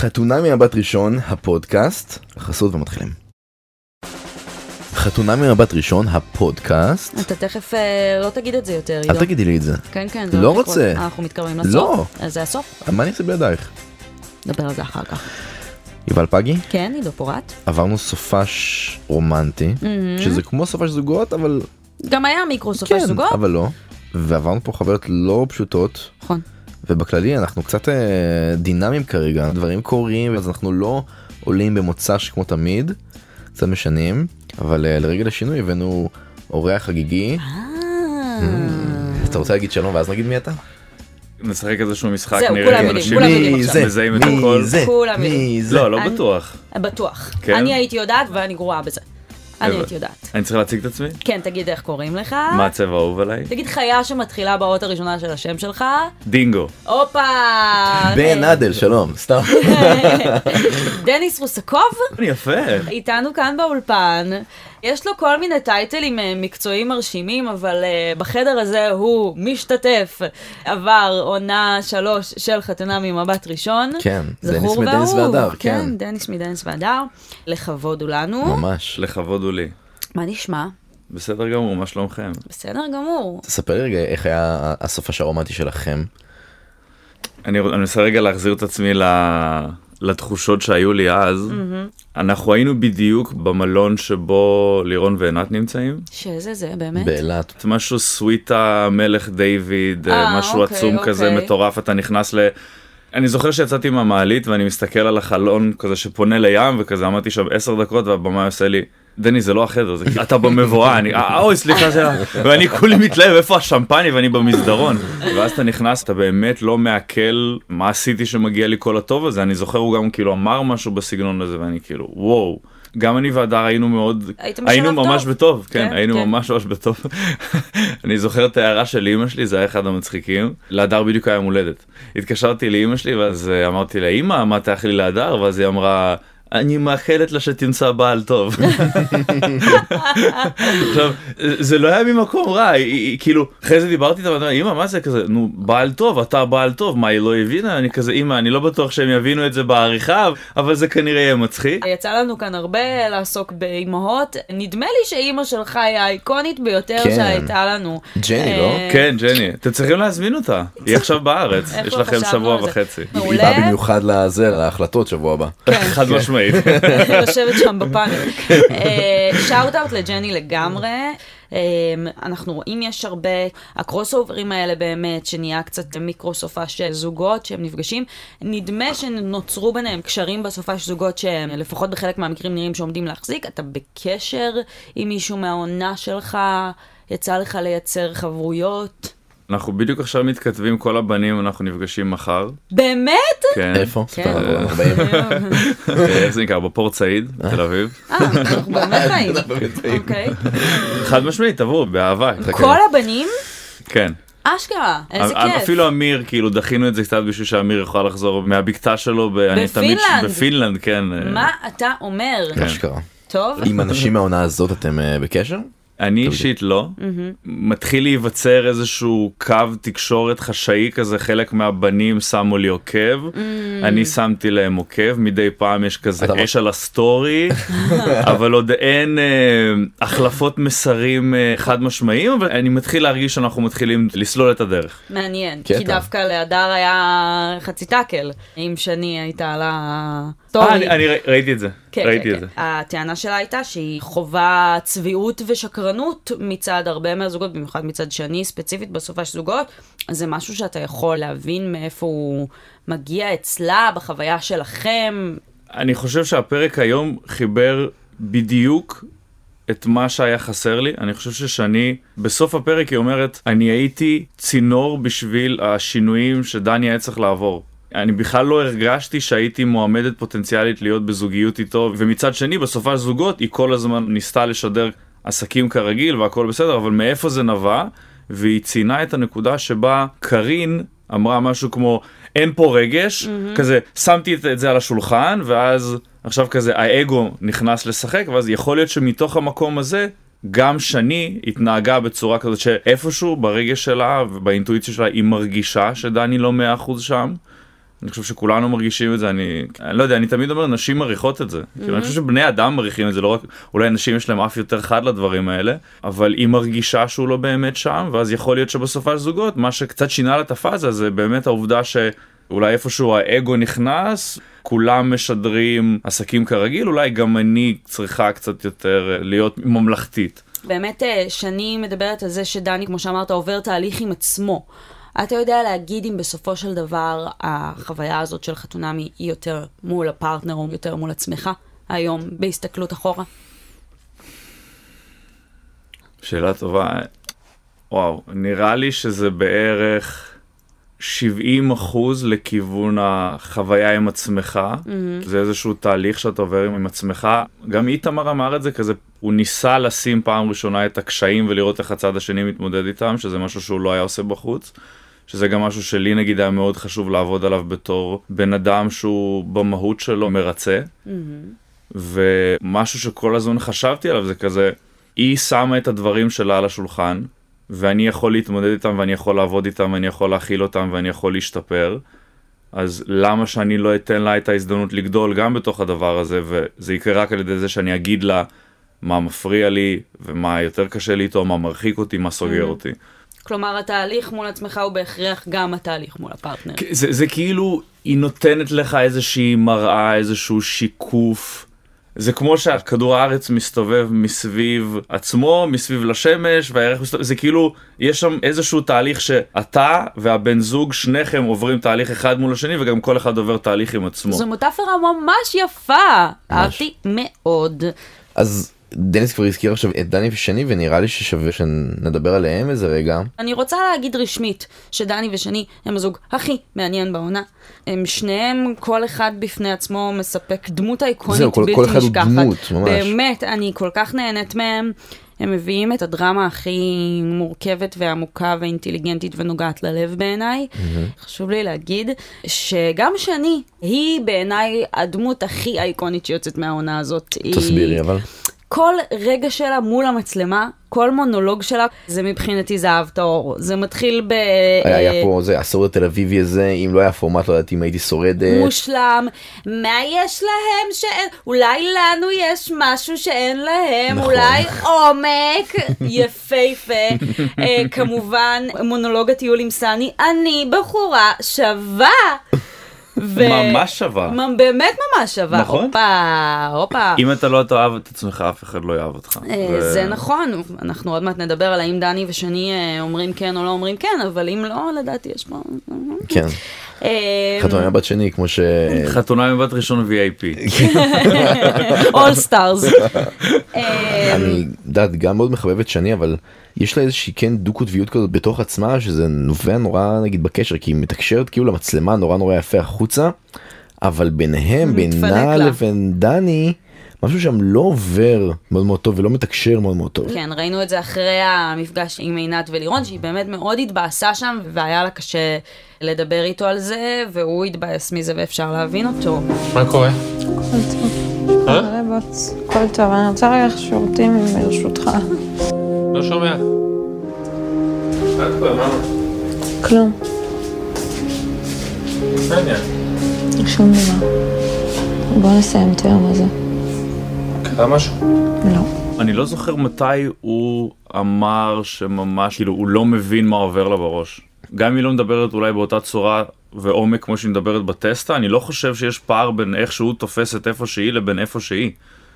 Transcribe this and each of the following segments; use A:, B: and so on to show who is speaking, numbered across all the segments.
A: חתונה ממבט ראשון, הפודקאסט, חסות ומתחילים. חתונה ממבט ראשון, הפודקאסט.
B: אתה תכף אה, לא תגיד את זה יותר, עידו.
A: אל תגידי לי את זה.
B: כן, כן, זה
A: לא
B: הולך לקרות.
A: רוצה.
B: אה, אנחנו מתקרבים לסוף?
A: לא.
B: אז זה הסוף?
A: מה אני אעשה בידייך?
B: נדבר על זה אחר כך.
A: יובל פגי,
B: כן, עידו פורט.
A: עברנו סופש רומנטי, שזה כמו סופש זוגות, אבל
B: גם היה מיקרו סופי
A: כן,
B: זוגות.
A: אבל לא. ועברנו פה חוויות לא פשוטות,
B: נכון.
A: ובכללי אנחנו קצת אה, דינמיים כרגע, דברים קורים, אז אנחנו לא עולים במוצ"ש כמו תמיד, קצת משנים, אבל אה, לרגל השינוי הבאנו אורח חגיגי.
B: אה.
A: אתה רוצה להגיד שלום ואז נגיד מי אתה?
C: נשחק איזשהו משחק
B: זהו,
C: נראה אם
B: יודעים,
C: אנשים
A: מי. זה?
C: מזהים את
A: מי
C: הכל.
A: זה?
B: כולם
A: מי. זה?
C: לא, לא בטוח.
B: בטוח.
C: כן?
B: אני הייתי יודעת ואני גרועה בזה. אני. הייתי יודעת.
C: אני צריך להציג את עצמי?
B: כן, תגיד איך קוראים לך.
C: מה הצבע האהוב עליי?
B: תגיד חיה שמתחילה באות הראשונה של השם שלך.
C: דינגו.
B: הופה!
A: בן אדל, שלום, סתם.
B: דניס רוסקוב
C: יפה.
B: איתנו כאן באולפן. יש לו כל מיני טייטלים אה, מקצועיים מרשימים, אבל uh, בחדר הזה הוא משתתף. עבר עונה שלוש של חתונה ממבט ראשון.
A: כן, דניס מדניס. והדר,
B: כן,
A: כן.
B: דניס מדניס והדר. לכבוד הוא לנו.
A: ממש.
C: לכבוד הוא לי.
B: מה נשמע?
C: בסדר גמור, מה שלומכם?
B: בסדר גמור.
A: תספר רגע איך היה הסופש הרומנטי שלכם.
C: אני אני מנסה רגע להחזיר את עצמי ל- לתחושות שהיו לי אז. אנחנו היינו בדיוק במלון שבו לירון ועינת נמצאים.
B: שזה זה, באמת?
A: באילת.
C: משהו סוויטה מלך דיוויד,
B: אה,
C: אה, משהו
B: אוקיי,
C: עצום כזה
B: אוקיי.
C: מטורף, אתה נכנס ל... אני זוכר שיצאתי מהמעלית ואני מסתכל על החלון כזה שפונה לים וכזה עמדתי שם עשר דקות והבמאי עושה לי. דני זה לא החדר זה כאילו, אתה במבואה אני אה אוי סליחה זה ואני כולי מתלהב איפה השמפני ואני במסדרון. ואז אתה נכנס אתה באמת לא מעכל מה עשיתי שמגיע לי כל הטוב הזה. אני זוכר הוא גם כאילו אמר משהו בסגנון הזה ואני כאילו וואו. גם אני והדר היינו מאוד היינו ממש
B: טוב.
C: בטוב כן
B: כן,
C: היינו
B: כן.
C: ממש ממש בטוב. אני זוכר את ההערה של אמא שלי זה היה אחד המצחיקים. להדר בדיוק היה יום הולדת. התקשרתי לאמא שלי ואז אה, אמרתי לה אמא מה תאחלי לי להדר? ואז היא אמרה. אני מאחלת לה שתמצא בעל טוב. עכשיו, זה לא היה ממקום רע, היא, היא, כאילו, אחרי זה דיברתי איתה, ואמרתי, לה, אמא, מה זה כזה, נו, בעל טוב, אתה בעל טוב, מה, היא לא הבינה? אני כזה, אמא, אני לא בטוח שהם יבינו את זה בעריכה, אבל זה כנראה יהיה מצחיק.
B: יצא לנו כאן הרבה לעסוק באימהות. נדמה לי שאימא שלך היא האיקונית ביותר
A: כן.
B: שהייתה לנו.
A: ג'ני, לא?
B: אה,
C: כן, ג'ני, אתם צריכים להזמין אותה, היא עכשיו בארץ, יש לכם שבוע? וחצי.
A: היא. באה במיוחד לזה, להחלטות שבוע הבא.
C: חד משמעית.
B: יושבת שם בפאנל. שאוט אאוט לג'ני לגמרי. אה, אנחנו רואים יש הרבה, הקרוס אוברים האלה באמת, שנהיה קצת מיקרו סופש זוגות שהם נפגשים. נדמה שנוצרו ביניהם קשרים בסופש זוגות שהם לפחות בחלק מהמקרים נראים שעומדים להחזיק. אתה בקשר עם מישהו מהעונה שלך, יצא לך לייצר חברויות.
C: אנחנו בדיוק עכשיו מתכתבים כל הבנים, אנחנו נפגשים מחר.
B: באמת?
C: כן.
A: איפה?
B: כן.
A: 40.
C: איך זה נקרא? בפורט סעיד, בתל אביב.
B: אה, אנחנו באמת באים. אוקיי.
C: חד משמעית, תבואו, באהבה.
B: כל הבנים?
C: כן.
B: אשכרה, איזה כיף.
C: אפילו אמיר, כאילו דחינו את זה קצת בשביל שאמיר יוכל לחזור מהבקתה שלו.
B: בפינלנד.
C: בפינלנד, כן. אה,
B: מה אתה אומר?
A: אשכרה.
B: טוב?
A: עם אנשים מהעונה הזאת אתם אה, בקשר?
C: אני אישית לא. מתחיל להיווצר איזשהו קו תקשורת חשאי כזה, חלק מהבנים שמו לי עוקב, אני שמתי להם עוקב, מדי פעם יש כזה אש על הסטורי, אבל עוד אין אה, החלפות מסרים אה, חד משמעיים, אבל אני מתחיל להרגיש שאנחנו מתחילים לסלול את הדרך.
B: מעניין. כי דווקא להדר היה חצי טאקל, עם שני הייתה לה
C: אה,
B: סטורי.
C: אני אני ראי- ראיתי את זה,
B: כן,
C: ראיתי
B: כן,
C: את זה.
B: כן. הטענה שלה הייתה שהיא חווה צביעות ושקרנות מצד הרבה מהזוגות, במיוחד מצד שני, ספציפית בסופש זוגות. זה משהו שאתה יכול להבין מאיפה הוא מגיע אצלה, בחוויה שלכם.
C: אני חושב שהפרק היום חיבר בדיוק את מה שהיה חסר לי. אני חושב ששני, בסוף הפרק היא אומרת, אני הייתי צינור בשביל השינויים שדני היה צריך לעבור. אני בכלל לא הרגשתי שהייתי מועמדת פוטנציאלית להיות בזוגיות איתו, ומצד שני, בסופה של זוגות, היא כל הזמן ניסתה לשדר עסקים כרגיל והכל בסדר, אבל מאיפה זה נבע? והיא ציינה את הנקודה שבה קארין אמרה משהו כמו אין פה רגש, mm-hmm. כזה שמתי את, את זה על השולחן ואז עכשיו כזה האגו נכנס לשחק ואז יכול להיות שמתוך המקום הזה גם שני התנהגה בצורה כזאת שאיפשהו ברגש שלה ובאינטואיציה שלה היא מרגישה שדני לא מאה אחוז שם אני חושב שכולנו מרגישים את זה, אני, אני לא יודע, אני תמיד אומר, נשים מריחות את זה. Mm-hmm. כאילו, אני חושב שבני אדם מריחים את זה, לא רק, אולי נשים יש להם אף יותר חד לדברים האלה, אבל היא מרגישה שהוא לא באמת שם, ואז יכול להיות שבסופה של זוגות, מה שקצת שינה לה את הפאזה זה באמת העובדה שאולי איפשהו האגו נכנס, כולם משדרים עסקים כרגיל, אולי גם אני צריכה קצת יותר להיות ממלכתית.
B: באמת, אה, שני מדברת על זה שדני, כמו שאמרת, עובר תהליך עם עצמו. אתה יודע להגיד אם בסופו של דבר החוויה הזאת של חתונמי היא יותר מול הפרטנר או יותר מול עצמך היום, בהסתכלות אחורה?
C: שאלה טובה. וואו, נראה לי שזה בערך 70 אחוז לכיוון החוויה עם עצמך. Mm-hmm. זה איזשהו תהליך שאתה עובר עם עצמך. גם איתמר אמר את זה כזה, הוא ניסה לשים פעם ראשונה את הקשיים ולראות איך הצד השני מתמודד איתם, שזה משהו שהוא לא היה עושה בחוץ. שזה גם משהו שלי נגיד היה מאוד חשוב לעבוד עליו בתור בן אדם שהוא במהות שלו מרצה. Mm-hmm. ומשהו שכל הזמן חשבתי עליו זה כזה, היא שמה את הדברים שלה על השולחן, ואני יכול להתמודד איתם ואני יכול לעבוד איתם ואני יכול להכיל אותם ואני יכול להשתפר. אז למה שאני לא אתן לה את ההזדמנות לגדול גם בתוך הדבר הזה וזה יקרה רק על ידי זה שאני אגיד לה מה מפריע לי ומה יותר קשה לי איתו, מה מרחיק אותי, מה סוגר mm-hmm. אותי.
B: כלומר, התהליך מול עצמך הוא בהכרח גם התהליך מול הפרטנר.
C: זה, זה כאילו, היא נותנת לך איזושהי מראה, איזשהו שיקוף. זה כמו שהכדור הארץ מסתובב מסביב עצמו, מסביב לשמש, והירח מסתובב, זה כאילו, יש שם איזשהו תהליך שאתה והבן זוג, שניכם עוברים תהליך אחד מול השני, וגם כל אחד עובר תהליך עם עצמו.
B: זו מטאפרה ממש יפה, אהבתי מאוד.
A: אז דניס כבר הזכיר עכשיו את דני ושני ונראה לי ששווה שנדבר עליהם איזה רגע.
B: אני רוצה להגיד רשמית שדני ושני הם הזוג הכי מעניין בעונה. הם שניהם כל אחד בפני עצמו מספק דמות אייקונית
A: זהו, כל,
B: בלתי
A: כל אחד
B: נשכחת.
A: הוא דמות ממש.
B: באמת, אני כל כך נהנית מהם. הם מביאים את הדרמה הכי מורכבת ועמוקה ואינטליגנטית ונוגעת ללב בעיניי. Mm-hmm. חשוב לי להגיד שגם שני, היא בעיניי הדמות הכי אייקונית שיוצאת מהעונה הזאת.
A: תסבירי
B: היא...
A: אבל.
B: כל רגע שלה מול המצלמה, כל מונולוג שלה, זה מבחינתי זהב טהור. זה מתחיל ב...
A: היה, היה פה זה הסרט התל אביבי הזה, אם לא היה פורמט לא יודעת אם הייתי שורדת.
B: מושלם. מה יש להם שאין? אולי לנו יש משהו שאין להם,
A: נכון.
B: אולי עומק. יפהפה. אה, כמובן, מונולוג הטיול עם סני, אני בחורה שווה. ו-
C: ממש שווה.
B: באמת ממש שווה.
C: נכון.
B: הופה, הופה.
C: אם אתה לא תאהב את עצמך, אף אחד לא יאהב אותך.
B: אה,
C: ו-
B: זה נכון, אנחנו עוד מעט נדבר על האם דני ושני אה, אומרים כן או לא אומרים כן, אבל אם לא, לדעתי יש פה...
A: כן.
B: אה,
A: חתונה בת שני כמו ש...
C: חתונה מבת ראשון VIP.
B: All stars.
A: אני יודעת גם מאוד מחבב את שני אבל יש לה איזושהי כן דו קוטביות כזאת בתוך עצמה שזה נובע נורא נגיד בקשר כי היא מתקשרת כאילו למצלמה נורא נורא יפה החוצה אבל ביניהם בינה. לבין דני משהו שם לא עובר מאוד מאוד טוב ולא מתקשר מאוד מאוד טוב.
B: כן, ראינו את זה אחרי המפגש עם עינת ולירון, שהיא באמת מאוד התבאסה שם, והיה לה קשה לדבר איתו על זה, והוא התבאס מזה ואפשר להבין אותו.
D: מה קורה? אה?
E: רבות, הכל טוב, אני רוצה רגע שירותים ברשותך.
D: לא שומע.
E: כלום,
D: העניין?
E: שום דבר. בוא נסיים את היום הזה.
D: קרה משהו?
E: לא.
C: אני לא זוכר מתי הוא אמר שממש, כאילו, הוא לא מבין מה עובר לה בראש. גם אם היא לא מדברת אולי באותה צורה ועומק כמו שהיא מדברת בטסטה, אני לא חושב שיש פער בין איך שהוא תופס את איפה שהיא לבין איפה שהיא.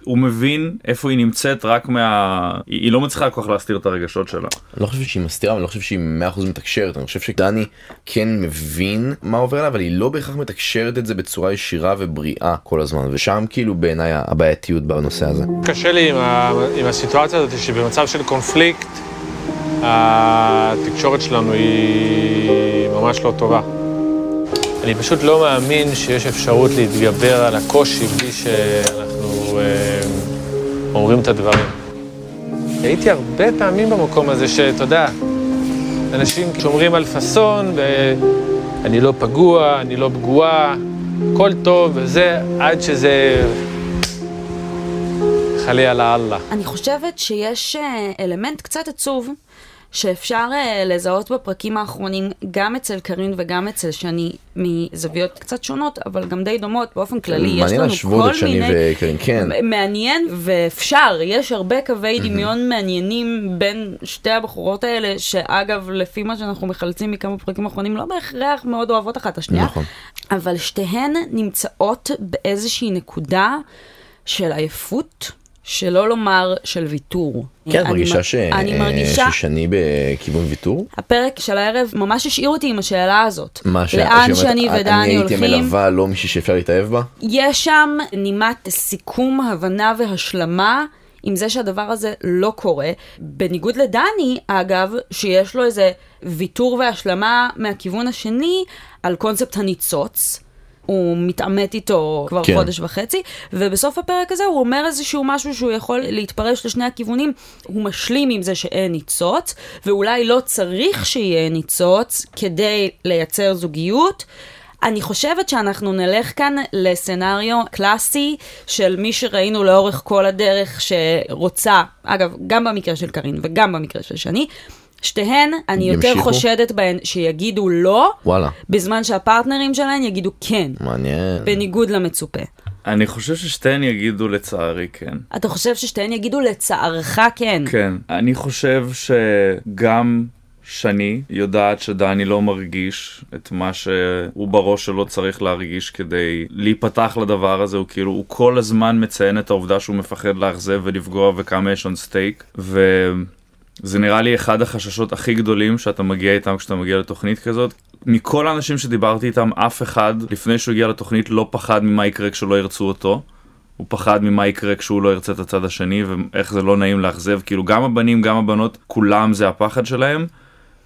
C: הוא מבין איפה היא נמצאת רק מה... היא היא לא מצליחה כל כך להסתיר את הרגשות שלה.
A: אני לא חושב שהיא מסתירה אבל אני לא חושב שהיא 100% מתקשרת אני חושב שדני כן מבין מה עובר לה אבל היא לא בהכרח מתקשרת את זה בצורה ישירה ובריאה כל הזמן ושם כאילו בעיניי הבעייתיות בנושא הזה.
D: קשה לי עם, ה... עם הסיטואציה הזאת שבמצב של קונפליקט, התקשורת שלנו היא ממש לא טובה. אני פשוט לא מאמין שיש אפשרות להתגבר על הקושי בלי שאנחנו אה, אומרים את הדברים. הייתי הרבה פעמים במקום הזה שאתה יודע, אנשים שומרים על פאסון, ואני לא פגוע, אני לא פגועה, הכל טוב וזה, עד שזה חלילה לאללה.
B: אני חושבת שיש אה, אלמנט קצת עצוב, שאפשר uh, לזהות בפרקים האחרונים, גם אצל קארין וגם אצל שני, מזוויות קצת שונות, אבל גם די דומות באופן כללי. יש
A: מעניין
B: לנו
A: להשוות
B: כל
A: את שני
B: מיני...
A: וקארין, כן.
B: מעניין, ואפשר, יש הרבה קווי דמיון מעניינים בין שתי הבחורות האלה, שאגב, לפי מה שאנחנו מחלצים מכמה פרקים אחרונים, לא בהכרח מאוד אוהבות אחת את השנייה.
A: נכון.
B: אבל שתיהן נמצאות באיזושהי נקודה של עייפות, שלא לומר של ויתור.
A: כן, את
B: אני
A: מרגישה ש-
B: אני
A: אה,
B: מרגישה,
A: ששני בכיוון ויתור?
B: הפרק של הערב ממש השאיר אותי עם השאלה הזאת.
A: מה ש-
B: לאן
A: שאומרת,
B: שני
A: אני
B: ודני
A: הייתי
B: הולכים?
A: מלווה לא מישהי שאפשר להתאהב בה?
B: יש שם נימת סיכום, הבנה והשלמה עם זה שהדבר הזה לא קורה. בניגוד לדני, אגב, שיש לו איזה ויתור והשלמה מהכיוון השני על קונספט הניצוץ. הוא מתעמת איתו כבר
A: כן.
B: חודש וחצי, ובסוף הפרק הזה הוא אומר איזשהו משהו שהוא יכול להתפרש לשני הכיוונים. הוא משלים עם זה שאין ניצוץ, ואולי לא צריך שיהיה ניצוץ כדי לייצר זוגיות. אני חושבת שאנחנו נלך כאן לסצנריו קלאסי של מי שראינו לאורך כל הדרך שרוצה, אגב, גם במקרה של קארין וגם במקרה של שני, שתיהן, אני יותר
A: ימשיכו?
B: חושדת בהן שיגידו לא,
A: וואלה,
B: בזמן שהפרטנרים שלהן יגידו כן,
A: מעניין.
B: בניגוד למצופה.
C: אני חושב ששתיהן יגידו לצערי כן.
B: אתה חושב ששתיהן יגידו לצערך כן?
C: כן. אני חושב שגם שני יודעת שדני לא מרגיש את מה שהוא בראש שלו צריך להרגיש כדי להיפתח לדבר הזה. הוא כאילו, הוא כל הזמן מציין את העובדה שהוא מפחד לאכזב ולפגוע וכמה יש on stake. וזה נראה לי אחד החששות הכי גדולים שאתה מגיע איתם כשאתה מגיע לתוכנית כזאת. מכל האנשים שדיברתי איתם, אף אחד לפני שהוא הגיע לתוכנית לא פחד ממה יקרה כשלא ירצו אותו. הוא פחד ממה יקרה כשהוא לא ירצה את הצד השני ואיך זה לא נעים לאכזב כאילו גם הבנים גם הבנות כולם זה הפחד שלהם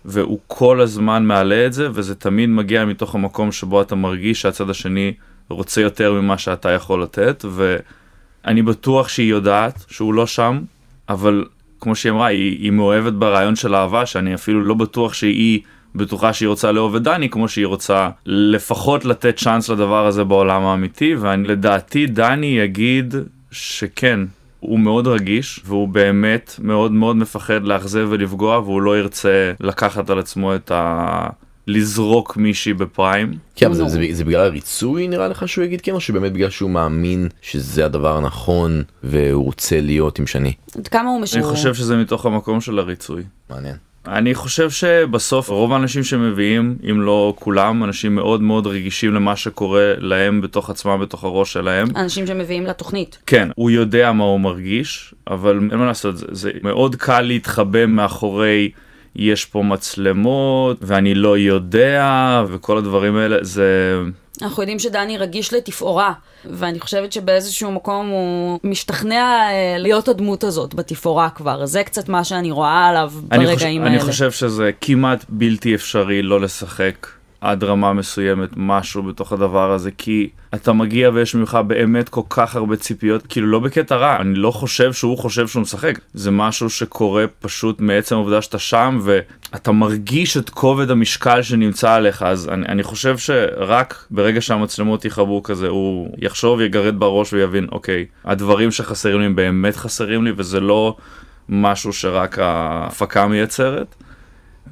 C: והוא כל הזמן מעלה את זה וזה תמיד מגיע מתוך המקום שבו אתה מרגיש שהצד השני רוצה יותר ממה שאתה יכול לתת ואני בטוח שהיא יודעת שהוא לא שם אבל כמו שהיא אמרה היא, היא מאוהבת ברעיון של אהבה שאני אפילו לא בטוח שהיא בטוחה שהיא רוצה לאהוב את דני כמו שהיא רוצה לפחות לתת צ'אנס לדבר הזה בעולם האמיתי ולדעתי דני יגיד שכן הוא מאוד רגיש והוא באמת מאוד מאוד מפחד לאכזב ולפגוע והוא לא ירצה לקחת על עצמו את ה... לזרוק מישהי בפריים.
A: כן, אבל זה- זה זה בגלל הריצוי נראה לך שהוא יגיד כן, או שבאמת בגלל שהוא מאמין שזה הדבר הנכון והוא רוצה להיות עם שני?
B: עד כמה הוא
C: אני
B: משמור?
C: חושב שזה מתוך המקום של הריצוי.
A: מעניין.
C: אני חושב שבסוף רוב האנשים שמביאים, אם לא כולם, אנשים מאוד מאוד רגישים למה שקורה להם בתוך עצמם, בתוך הראש שלהם.
B: אנשים שמביאים לתוכנית.
C: כן, הוא יודע מה הוא מרגיש, אבל אין מה לעשות, זה, זה מאוד קל להתחבא מאחורי יש פה מצלמות, ואני לא יודע, וכל הדברים האלה, זה...
B: אנחנו יודעים שדני רגיש לתפאורה, ואני חושבת שבאיזשהו מקום הוא משתכנע אה, להיות הדמות הזאת בתפאורה כבר. זה קצת מה שאני רואה עליו
C: אני
B: ברגעים
C: חושב,
B: האלה.
C: אני חושב שזה כמעט בלתי אפשרי לא לשחק עד רמה מסוימת משהו בתוך הדבר הזה, כי אתה מגיע ויש ממך באמת כל כך הרבה ציפיות, כאילו לא בקטע רע, אני לא חושב שהוא חושב שהוא משחק, זה משהו שקורה פשוט מעצם העובדה שאתה שם ואתה מרגיש את כובד המשקל שנמצא עליך, אז אני, אני חושב שרק ברגע שהמצלמות יכבו כזה, הוא יחשוב, יגרד בראש ויבין, אוקיי, הדברים שחסרים לי באמת חסרים לי, וזה לא משהו שרק ההפקה מייצרת.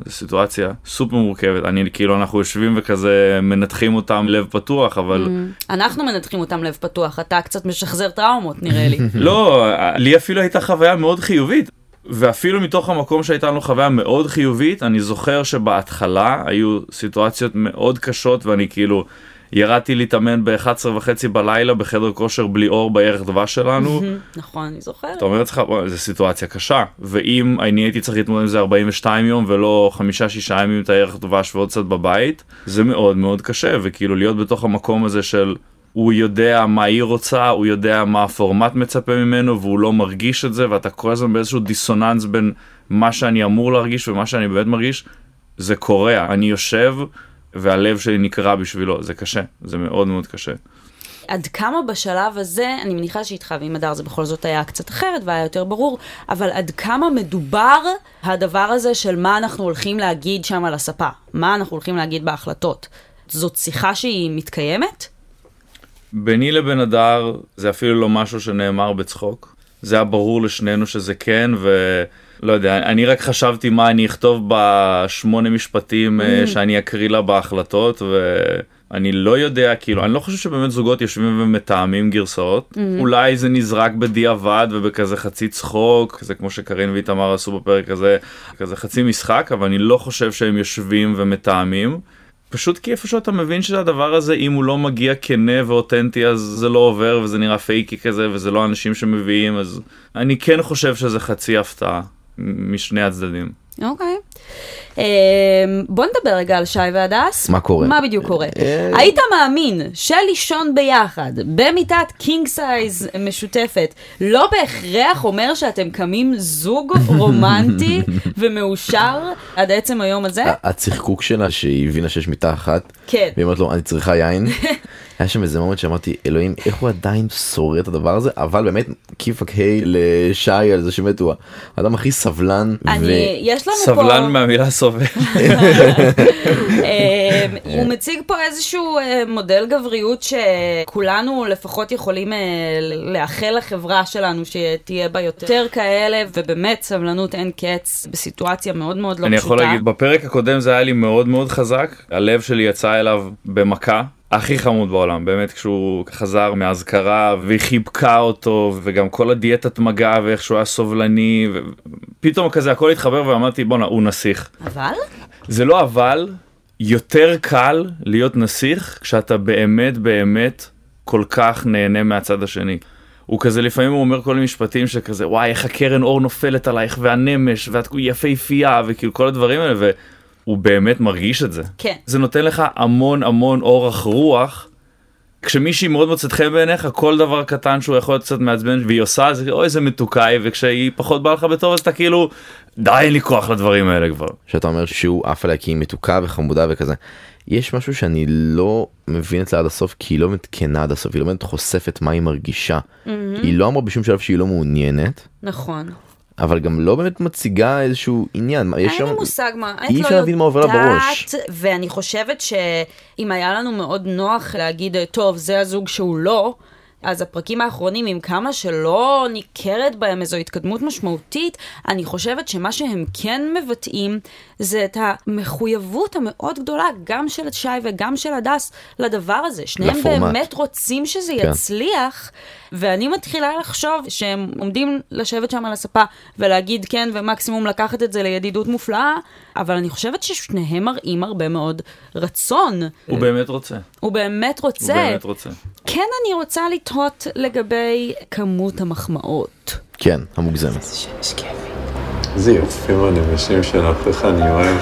C: זו סיטואציה סופר מורכבת, אני כאילו אנחנו יושבים וכזה מנתחים אותם לב פתוח, אבל
B: אנחנו מנתחים אותם לב פתוח, אתה קצת משחזר טראומות נראה לי.
C: לא, לי אפילו הייתה חוויה מאוד חיובית. ואפילו מתוך המקום שהייתה לנו חוויה מאוד חיובית, אני זוכר שבהתחלה היו סיטואציות מאוד קשות ואני כאילו ירדתי להתאמן ב-11 וחצי בלילה בחדר כושר בלי אור בערך דבש שלנו.
B: נכון, אני זוכרת.
C: אתה אומר לעצמך, "וואי, זו סיטואציה קשה, ואם אני הייתי צריך להתמודד עם זה 42 יום ולא חמישה שישה ימים את הערך דבש ועוד קצת בבית, זה מאוד מאוד קשה, וכאילו להיות בתוך המקום הזה של הוא יודע מה היא רוצה, הוא יודע מה הפורמט מצפה ממנו, והוא לא מרגיש את זה, ואתה כל הזמן באיזשהו דיסוננס בין מה שאני אמור להרגיש ומה שאני באמת מרגיש, זה קורע. אני יושב והלב שלי נקרע בשבילו, זה קשה, זה מאוד מאוד קשה.
B: עד כמה בשלב הזה, אני מניחה שאיתך ועם הדר זה בכל זאת היה קצת אחרת והיה יותר ברור, אבל עד כמה מדובר הדבר הזה של מה אנחנו הולכים להגיד שם על הספה, מה אנחנו הולכים להגיד בהחלטות. זאת שיחה שהיא מתקיימת?
C: ביני לבין הדר זה אפילו לא משהו שנאמר בצחוק. זה היה ברור לשנינו שזה כן, ולא יודע, אני רק חשבתי מה אני אכתוב בשמונה משפטים אה, שאני אקריא לה בהחלטות, ואני לא יודע, כאילו, אני לא חושב שבאמת זוגות יושבים ומתאמים גרסאות. אולי זה נזרק בדיעבד ובכזה חצי צחוק, זה כמו שקרין ואיתמר עשו בפרק הזה, כזה חצי משחק, אבל אני לא חושב שהם יושבים ומתאמים. פשוט כי איפשהו אתה מבין שהדבר הזה אם הוא לא מגיע כנה ואותנטי אז זה לא עובר וזה נראה פייקי כזה וזה לא אנשים שמביאים אז אני כן חושב שזה חצי הפתעה משני הצדדים.
B: אוקיי. אמ, בוא נדבר רגע על שי והדס.
A: מה קורה?
B: מה בדיוק קורה?
A: אה,
B: היית מאמין שלישון ביחד, במיטת king size משותפת, לא בהכרח אומר שאתם קמים זוג רומנטי ומאושר עד עצם היום הזה?
A: הצחקוק שלה שהיא הבינה שיש מיטה אחת,
B: כן.
A: והיא אומרת לו אני צריכה יין. היה שם איזה מומנט שאמרתי אלוהים איך הוא עדיין שורד את הדבר הזה אבל באמת כיפק היי לשי על זה שבאמת הוא האדם הכי סבלן.
B: אני, יש לנו פה...
C: סבלן מהמילה סובל.
B: אה, הוא מציג פה איזשהו אה, מודל גבריות שכולנו לפחות יכולים אה, לאחל לחברה שלנו שתהיה בה יותר כאלה, ובאמת סבלנות אין קץ בסיטואציה מאוד מאוד לא
C: אני
B: פשוטה.
C: יכול להגיד בפרק הקודם זה היה לי מאוד מאוד חזק הלב שלי יצא אליו במכה. הכי חמוד בעולם באמת כשהוא חזר מהאזכרה והיא חיבקה אותו וגם כל הדיאטת מגע ואיך שהוא היה סובלני ופתאום כזה הכל התחבר ואמרתי בואנה הוא נסיך
B: אבל?
C: זה לא אבל, יותר קל להיות נסיך כשאתה באמת באמת כל כך נהנה מהצד השני. הוא כזה לפעמים הוא אומר כל מיני משפטים שכזה וואי איך הקרן אור נופלת עלייך והנמש ואת יפהפייה וכאילו כל הדברים האלה והוא באמת מרגיש את זה.
B: כן.
C: זה נותן לך המון המון אורך רוח. כשמישהי מאוד מוצאת חן בעיניך כל דבר קטן שהוא יכול להיות קצת מעצבן והיא עושה זה אוי איזה מתוקה היא וכשהיא פחות באה לך בטוב אז אתה כאילו די אין לי כוח לדברים האלה כבר.
A: שאתה אומר שהוא עף עליה כי היא מתוקה וחמודה וכזה. יש משהו שאני לא מבין אצלה עד הסוף כי היא לא באמת כנה עד הסוף היא לא באמת חושפת מה היא מרגישה. היא לא אמרה בשום שלב שהיא לא מעוניינת
B: נכון.
A: אבל גם לא באמת מציגה איזשהו עניין.
B: אין לי מושג מה,
A: אי
B: אני
A: אפשר
B: לא
A: להבין מה עובר לה בראש.
B: ואני חושבת שאם היה לנו מאוד נוח להגיד, טוב, זה הזוג שהוא לא, אז הפרקים האחרונים, עם כמה שלא ניכרת בהם איזו התקדמות משמעותית, אני חושבת שמה שהם כן מבטאים זה את המחויבות המאוד גדולה, גם של שי וגם של הדס, לדבר הזה. שניהם
A: לפורמט.
B: באמת רוצים שזה
A: כן.
B: יצליח, ואני מתחילה לחשוב שהם עומדים לשבת שם על הספה ולהגיד כן, ומקסימום לקחת את זה לידידות מופלאה, אבל אני חושבת ששניהם מראים הרבה מאוד רצון.
C: הוא באמת רוצה.
B: הוא באמת רוצה.
C: הוא באמת רוצה.
B: כן, אני רוצה לתהות לגבי כמות המחמאות.
A: כן המוגזמת.
F: איזה יפים הנמשים שלך, איך אני אוהב.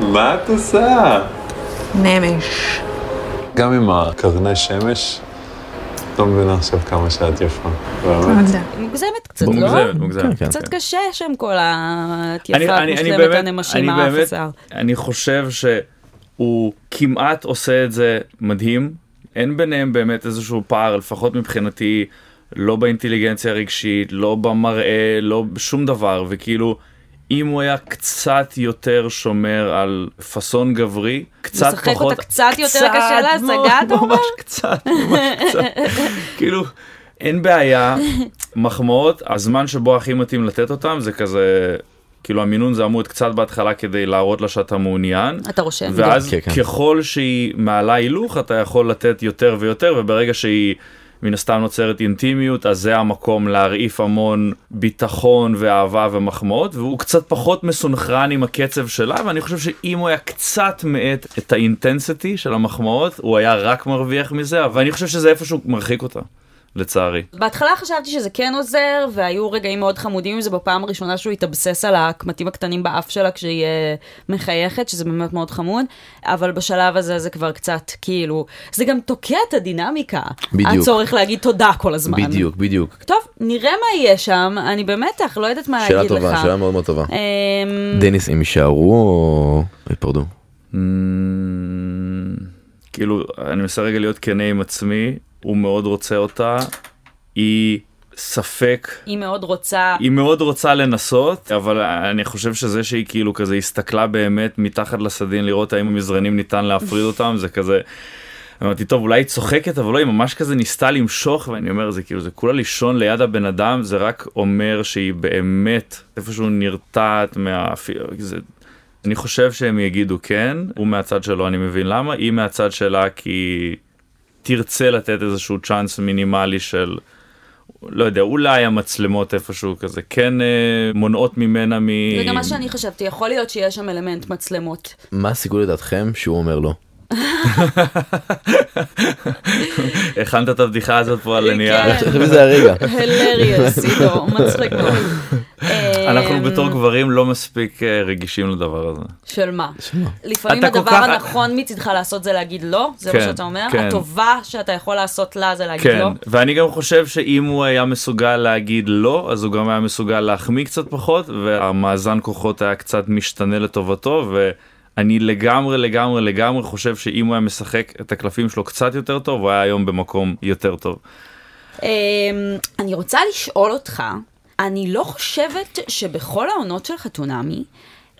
F: מה את עושה?
E: נמש.
F: גם עם הקרני שמש, לא מבינה עכשיו כמה שאת יפה.
B: מוגזמת קצת, לא?
C: מוגזמת, מוגזמת.
A: כן, כן.
B: קצת קשה שם כל
C: אני-
B: יפה,
C: אני- אני
B: מושלמת, הנמשים, השיער.
C: אני חושב שהוא כמעט עושה את זה מדהים. אין ביניהם באמת איזשהו פער, לפחות מבחינתי, לא באינטליגנציה הרגשית, לא במראה, לא בשום דבר, וכאילו, אם הוא היה קצת יותר שומר על פאסון גברי, קצת
B: משחק
C: פחות...
B: אותה קצת יותר קשה להשגה, אתה אומר?
C: ממש קצת, ממש קצת. כאילו, אין בעיה, מחמאות, הזמן שבו הכי מתאים לתת אותם זה כזה... כאילו המינון זה עמוד קצת בהתחלה כדי להראות לה שאתה מעוניין.
B: אתה רושם.
C: ואז
A: כן, כן.
C: ככל שהיא מעלה הילוך אתה יכול לתת יותר ויותר וברגע שהיא מן הסתם נוצרת אינטימיות אז זה המקום להרעיף המון ביטחון ואהבה ומחמאות והוא קצת פחות מסונכרן עם הקצב שלה ואני חושב שאם הוא היה קצת מאט את האינטנסיטי של המחמאות הוא היה רק מרוויח מזה ואני חושב שזה איפשהו מרחיק אותה לצערי.
B: בהתחלה חשבתי שזה כן עוזר, והיו רגעים מאוד חמודים עם זה בפעם הראשונה שהוא התאבסס על הקמטים הקטנים באף שלה כשהיא אה, מחייכת, שזה באמת מאוד חמוד, אבל בשלב הזה זה כבר קצת כאילו, זה גם תוקע את הדינמיקה.
A: בדיוק.
B: הצורך להגיד תודה כל הזמן.
A: בדיוק בדיוק.
B: טוב, נראה מה יהיה שם, אני במתח, לא יודעת מה
A: שאלה
B: להגיד לך.
A: טובה שאלה מאוד מאוד טובה.
B: אמ,
A: דניס הם יישארו או ייפרדו?
C: כאילו אני מנסה רגע להיות כנה עם עצמי הוא מאוד רוצה אותה היא ספק
B: היא מאוד רוצה,
C: היא מאוד רוצה לנסות אבל אני חושב שזה שהיא כאילו כזה הסתכלה באמת מתחת לסדין לראות האם המזרנים ניתן להפריד אותם זה כזה. אמרתי, טוב, אולי היא צוחקת, אבל לא, היא ממש כזה ניסתה למשוך, ואני אומר, זה כאילו, זה כולה לישון ליד הבן אדם, זה רק אומר שהיא באמת איפשהו נרתעת מה... זה... אני חושב שהם יגידו כן, הוא מהצד שלו, אני מבין למה, היא מהצד שלה כי תרצה לתת איזשהו צ'אנס מינימלי של... לא יודע, אולי המצלמות איפשהו כזה כן אה, מונעות ממנה מ...
B: זה גם מה שאני חשבתי, יכול להיות שיש שם אלמנט מצלמות.
A: מה הסיכוי לדעתכם שהוא אומר לא?
C: הכנת את הבדיחה הזאת פה על הנייר.
B: כן.
A: אני חושב שזה הרגע.
B: הלריוס, עידו, מצחיק מאוד.
C: אנחנו
B: אמ,
C: בתור גברים לא מספיק אה, רגישים לדבר הזה.
B: של מה? לפעמים הדבר הנכון מצידך לעשות זה להגיד לא, זה מה
C: כן,
B: שאתה אומר?
C: כן.
B: הטובה שאתה יכול לעשות לה זה להגיד
C: כן,
B: לא?
C: ואני גם חושב שאם הוא היה מסוגל להגיד לא, אז הוא גם היה מסוגל להחמיא קצת פחות, והמאזן כוחות היה קצת משתנה לטובתו, ואני לגמרי לגמרי לגמרי חושב שאם הוא היה משחק את הקלפים שלו קצת יותר טוב, הוא היה היום במקום יותר טוב.
B: אמ, אני רוצה לשאול אותך, אני לא חושבת שבכל העונות של חתונמי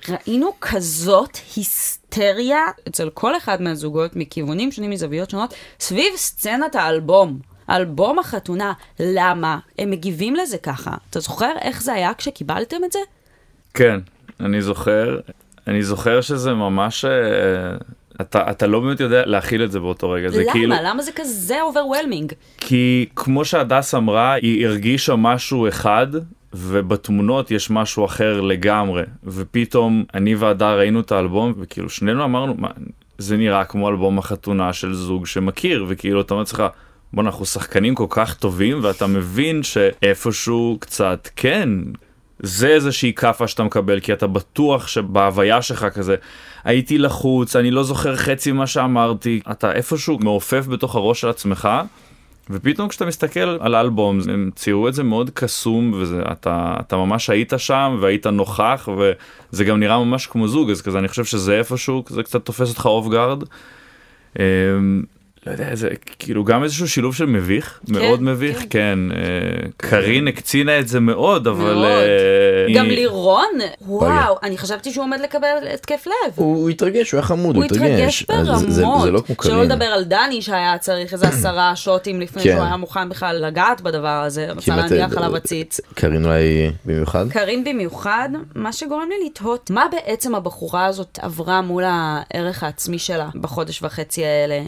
B: ראינו כזאת היסטריה אצל כל אחד מהזוגות מכיוונים שונים, מזוויות שונות, סביב סצנת האלבום. אלבום החתונה, למה? הם מגיבים לזה ככה. אתה זוכר איך זה היה כשקיבלתם את זה?
C: כן, אני זוכר, אני זוכר שזה ממש, אה, אתה, אתה לא באמת יודע להכיל את זה באותו רגע. זה
B: למה?
C: כאילו,
B: למה זה כזה overwhelming?
C: כי כמו שהדס אמרה, היא הרגישה משהו אחד, ובתמונות יש משהו אחר לגמרי. ופתאום אני והדר ראינו את האלבום, וכאילו שנינו אמרנו, מה, זה נראה כמו אלבום החתונה של זוג שמכיר, וכאילו אתה אומר לעצמך, בוא אנחנו שחקנים כל כך טובים, ואתה מבין שאיפשהו קצת כן. זה איזושהי כאפה שאתה מקבל, כי אתה בטוח שבהוויה שלך כזה, הייתי לחוץ, אני לא זוכר חצי ממה שאמרתי, אתה איפשהו מעופף בתוך הראש של עצמך, ופתאום כשאתה מסתכל על האלבום, הם ציירו את זה מאוד קסום, ואתה אתה ממש היית שם, והיית נוכח, וזה גם נראה ממש כמו זוג, אז כזה אני חושב שזה איפשהו, זה קצת תופס אותך off guard. לא יודע, זה כאילו גם איזשהו שילוב של מביך, מאוד מביך, כן. אה, קארין הקצינה את זה מאוד, אבל...
B: מאוד.
C: אה,
B: גם
C: היא-
B: לירון, וואו, אני חשבתי שהוא עומד לקבל התקף לב.
A: הוא הוא התרגש, הוא היה חמוד,
B: הוא
A: הוא התרגש.
B: התרגש
A: אז זה- זה-
B: ברמות,
A: זה לא כמו
B: שלא
A: קארין.
B: לדבר על דני שהיה צריך איזה עשרה שוטים לפני
A: כן.
B: שהוא היה מוכן בכלל לגעת בדבר הזה, רצה להניח
A: אה,
B: עליו עציץ.
A: קארין אולי במיוחד.
B: קארין במיוחד, מה שגורם לי לתהות, מה בעצם הבחורה הזאת עברה מול הערך העצמי שלה בחודש וחצי האלה?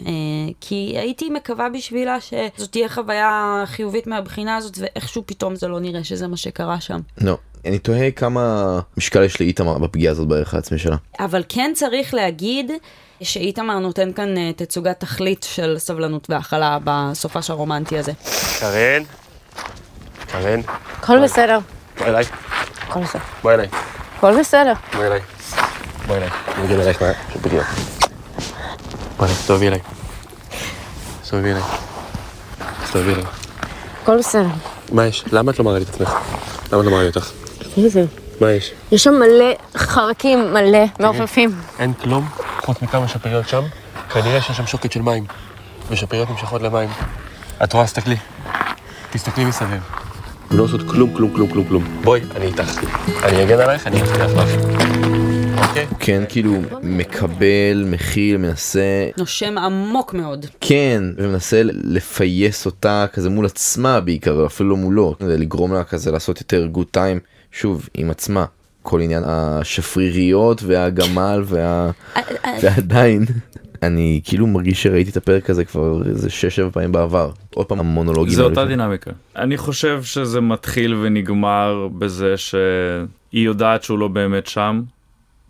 B: כי הייתי מקווה בשבילה שזאת תהיה חוויה חיובית מהבחינה הזאת, ואיכשהו פתאום זה לא נראה שזה מה שקרה שם.
A: לא. אני תוהה כמה משקל יש לאיתמר בפגיעה הזאת בערך העצמי שלה.
B: אבל כן צריך להגיד שאיתמר נותן כאן אה, תצוגת תכלית של סבלנות והכלה בסופש הרומנטי הזה.
G: קרן? קרן?
E: הכל בסדר,
G: בואי אליי.
E: הכל בסדר.
G: בואי אליי.
E: הכל בסדר.
G: בואי אליי. בואי אליי. אני אגיד אלייך מה... בדיוק. בואי אליי, תסתובבי אליי. תסתובבי אליי. תסתובבי אליי.
E: הכל בסדר.
G: מה יש? למה את לא מראה לי את עצמך? למה את לא מראה לי אותך?
E: זה.
G: מה יש?
E: יש שם מלא חרקים, מלא מעופפים.
G: אין כלום חוץ מכמה שפריות שם. כנראה שיש שם שוקת של מים. ושפריות נמשכות למים. את רואה? תסתכלי. תסתכלי מסביב. הן לא עושות כלום, כלום, כלום, כלום, כלום. בואי, אני איתך. אני אגן עלייך, אני אבטיח לך. אוקיי?
A: הוא כן כאילו מקבל, מכיל, מנסה,
B: נושם עמוק מאוד.
A: כן, ומנסה לפייס אותה כזה מול עצמה בעיקר, אפילו לא מולו, כדי לגרום לה כזה לעשות יותר גוד טיים, שוב, עם עצמה. כל עניין השפריריות והגמל וה... ועדיין, אני כאילו מרגיש שראיתי את הפרק הזה כבר איזה 6-7 פעמים בעבר. עוד פעם המונולוגים.
C: זה אותה. דינמיקה. אני חושב שזה מתחיל ונגמר בזה שהיא יודעת שהוא לא באמת שם.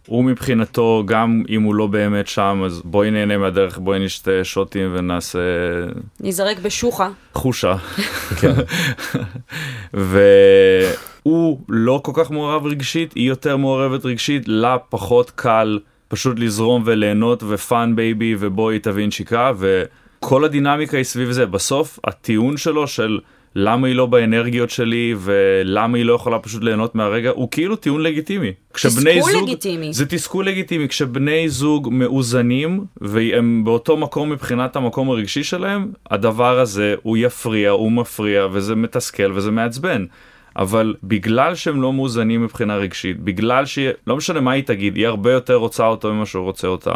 C: הוא מבחינתו, גם אם הוא לא באמת שם, אז בואי נהנה מהדרך, בואי נשתה שוטים ונעשה
B: ניזרק בשוחה.
C: חושה. והוא לא כל כך מעורב רגשית, היא יותר מעורבת רגשית, לה פחות קל פשוט לזרום וליהנות ופאן בייבי ובואי תבין שיקה וכל הדינמיקה היא סביב זה. בסוף הטיעון שלו של למה היא לא באנרגיות שלי ולמה היא לא יכולה פשוט ליהנות מהרגע הוא כאילו טיעון לגיטימי. כשבני
B: תסכול
C: זוג-
B: לגיטימי.
C: זה תסכול לגיטימי כשבני זוג מאוזנים והם באותו מקום מבחינת המקום הרגשי שלהם הדבר הזה הוא יפריע הוא מפריע וזה מתסכל וזה מעצבן. אבל בגלל שהם לא מאוזנים מבחינה רגשית בגלל שהיא לא משנה מה היא תגיד היא הרבה יותר רוצה אותו ממה שהוא רוצה אותה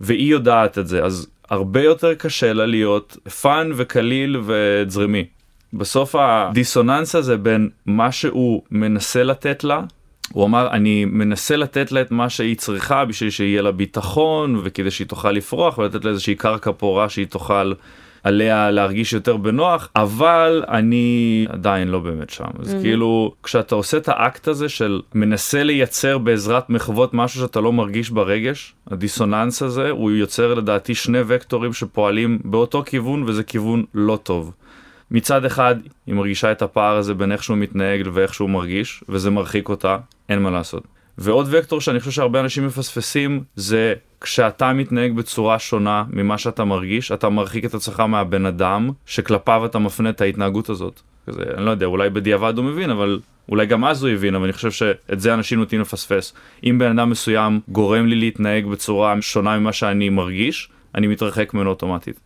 C: והיא יודעת את זה אז הרבה יותר קשה לה להיות fun וקליל וזרימי. בסוף הדיסוננס הזה בין מה שהוא מנסה לתת לה, הוא אמר אני מנסה לתת לה את מה שהיא צריכה בשביל שיהיה לה ביטחון וכדי שהיא תוכל לפרוח ולתת לה איזושהי קרקע פורה שהיא תוכל עליה להרגיש יותר בנוח, אבל אני עדיין לא באמת שם. אז
B: Mm-hmm.
C: כאילו, כשאתה עושה את האקט הזה של מנסה לייצר בעזרת מחוות משהו שאתה לא מרגיש ברגש, הדיסוננס הזה, הוא יוצר לדעתי שני וקטורים שפועלים באותו כיוון, וזה כיוון לא טוב. מצד אחד, היא מרגישה את הפער הזה בין איך שהוא מתנהג ואיך שהוא מרגיש, וזה מרחיק אותה, אין מה לעשות. ועוד וקטור שאני חושב שהרבה אנשים מפספסים, זה כשאתה מתנהג בצורה שונה ממה שאתה מרגיש, אתה מרחיק את עצמך מהבן אדם שכלפיו אתה מפנה את ההתנהגות הזאת. כזה, אני לא יודע, אולי בדיעבד הוא מבין, אבל אולי גם אז הוא הבין, אבל אני חושב שאת זה אנשים נוטים לפספס. אם בן אדם מסוים גורם לי להתנהג בצורה שונה ממה שאני מרגיש, אני מתרחק ממנו אוטומטית.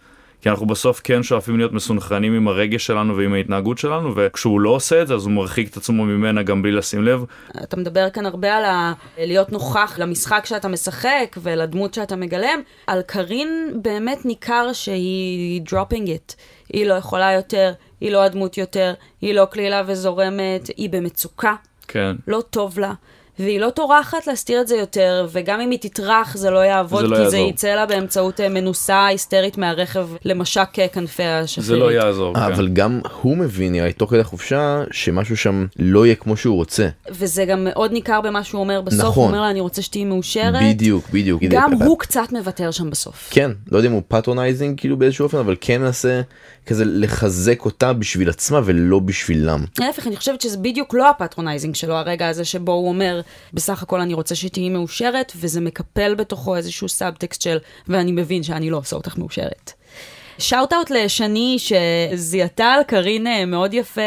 C: כי אנחנו בסוף כן שואפים להיות מסונכרנים עם הרגש שלנו ועם ההתנהגות שלנו, וכשהוא לא עושה את זה אז הוא מרחיק את עצמו ממנה גם בלי לשים לב.
B: אתה מדבר כאן הרבה על ה... להיות נוכח למשחק שאתה משחק ולדמות שאתה מגלם. על קארין באמת ניכר שהיא dropping it. היא לא יכולה יותר, היא לא הדמות יותר, היא לא קלילה וזורמת, היא במצוקה,
C: כן.
B: לא טוב לה. והיא לא טורחת להסתיר את זה יותר, וגם אם היא תטרח זה לא יעבוד,
C: זה לא
B: כי זה
C: יעזור.
B: יצא לה באמצעות אה, מנוסה היסטרית מהרכב למשק אה, כנפי השפירית.
C: זה לא יעזור.
A: אה,
C: כן.
A: אבל גם הוא מבין, נראה לי, תוך כדי החופשה, שמשהו שם לא יהיה כמו שהוא רוצה.
B: וזה גם מאוד ניכר במה שהוא אומר בסוף,
A: נכון.
B: הוא אומר לה, אני רוצה שתהיי מאושרת.
A: בדיוק, בדיוק.
B: גם
A: כדי-
B: הוא קצת מוותר שם בסוף.
A: כן, לא יודע אם הוא patronizing כאילו באיזשהו אופן, אבל כן מנסה כזה לחזק אותה בשביל עצמה ולא בשבילם.
B: להפך, אני חושבת שזה בדיוק לא ה patronizing שלו, הרגע הזה שבו הוא אומר, בסך הכל אני רוצה שתהיי מאושרת, וזה מקפל בתוכו איזשהו סאבטקסט של, ואני מבין שאני לא עושה אותך מאושרת. shout out לשני שזיהתה על קארין אה, מאוד יפה,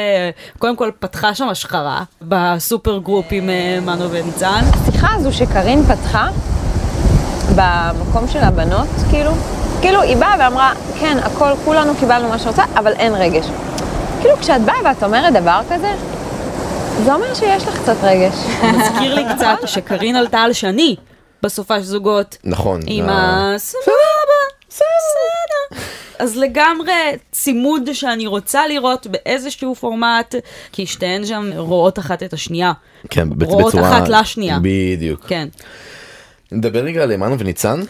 B: קודם כל פתחה שם השחורה ב super group עם אה, מנו וניצן.
H: השיחה הזו שקארין פתחה במקום של הבנות, כאילו, כאילו היא באה ואמרה, כן, הכל, כולנו קיבלנו מה שרוצה, אבל אין רגש. כאילו כשאת באה ואת אומרת דבר כזה, זה אומר שיש לך קצת רגש.
B: מזכיר לי קצת שקארין עלתה על שני בסופש זוגות.
A: נכון.
B: עם
A: ה-
B: ה... סבבה, בסדר. אז לגמרי צימוד שאני רוצה לראות באיזשהו פורמט, כי שתיהן שם רואות אחת את השנייה.
A: כן, בצ-
B: רואות
A: בצורה...
B: אחת לשנייה.
A: בדיוק.
B: כן.
A: נדבר רגע על מנו וניצן,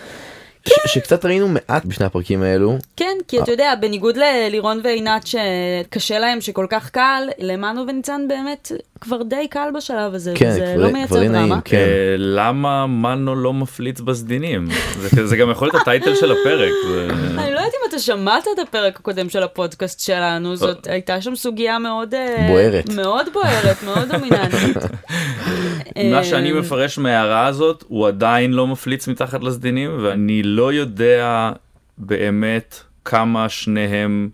A: ש- שקצת ראינו מעט בשני הפרקים האלו.
B: כן, כי אתה יודע, בניגוד ללירון ועינת שקשה להם, שכל כך קל, למנו וניצן באמת כבר די קל בשלב הזה,
A: כן,
B: וזה
A: כבר-
B: לא
A: כבר
B: מייצר
A: נעים,
B: דרמה.
A: כן.
C: אה, למה מנו לא מפליץ בסדינים? זה- זה גם יכול להיות הטייטל של הפרק. זה-
B: אני לא יודעת אם אתה שמעת את הפרק הקודם של הפודקאסט שלנו, זאת הייתה שם סוגיה מאוד... אה,
A: בוערת.
B: מאוד בוערת, מאוד דומיננטית.
C: מה שאני
B: אה,
C: מפרש מההערה הזאת, הוא עדיין לא מפליץ מתחת לסדינים, ואני לא יודע באמת כמה שניהם...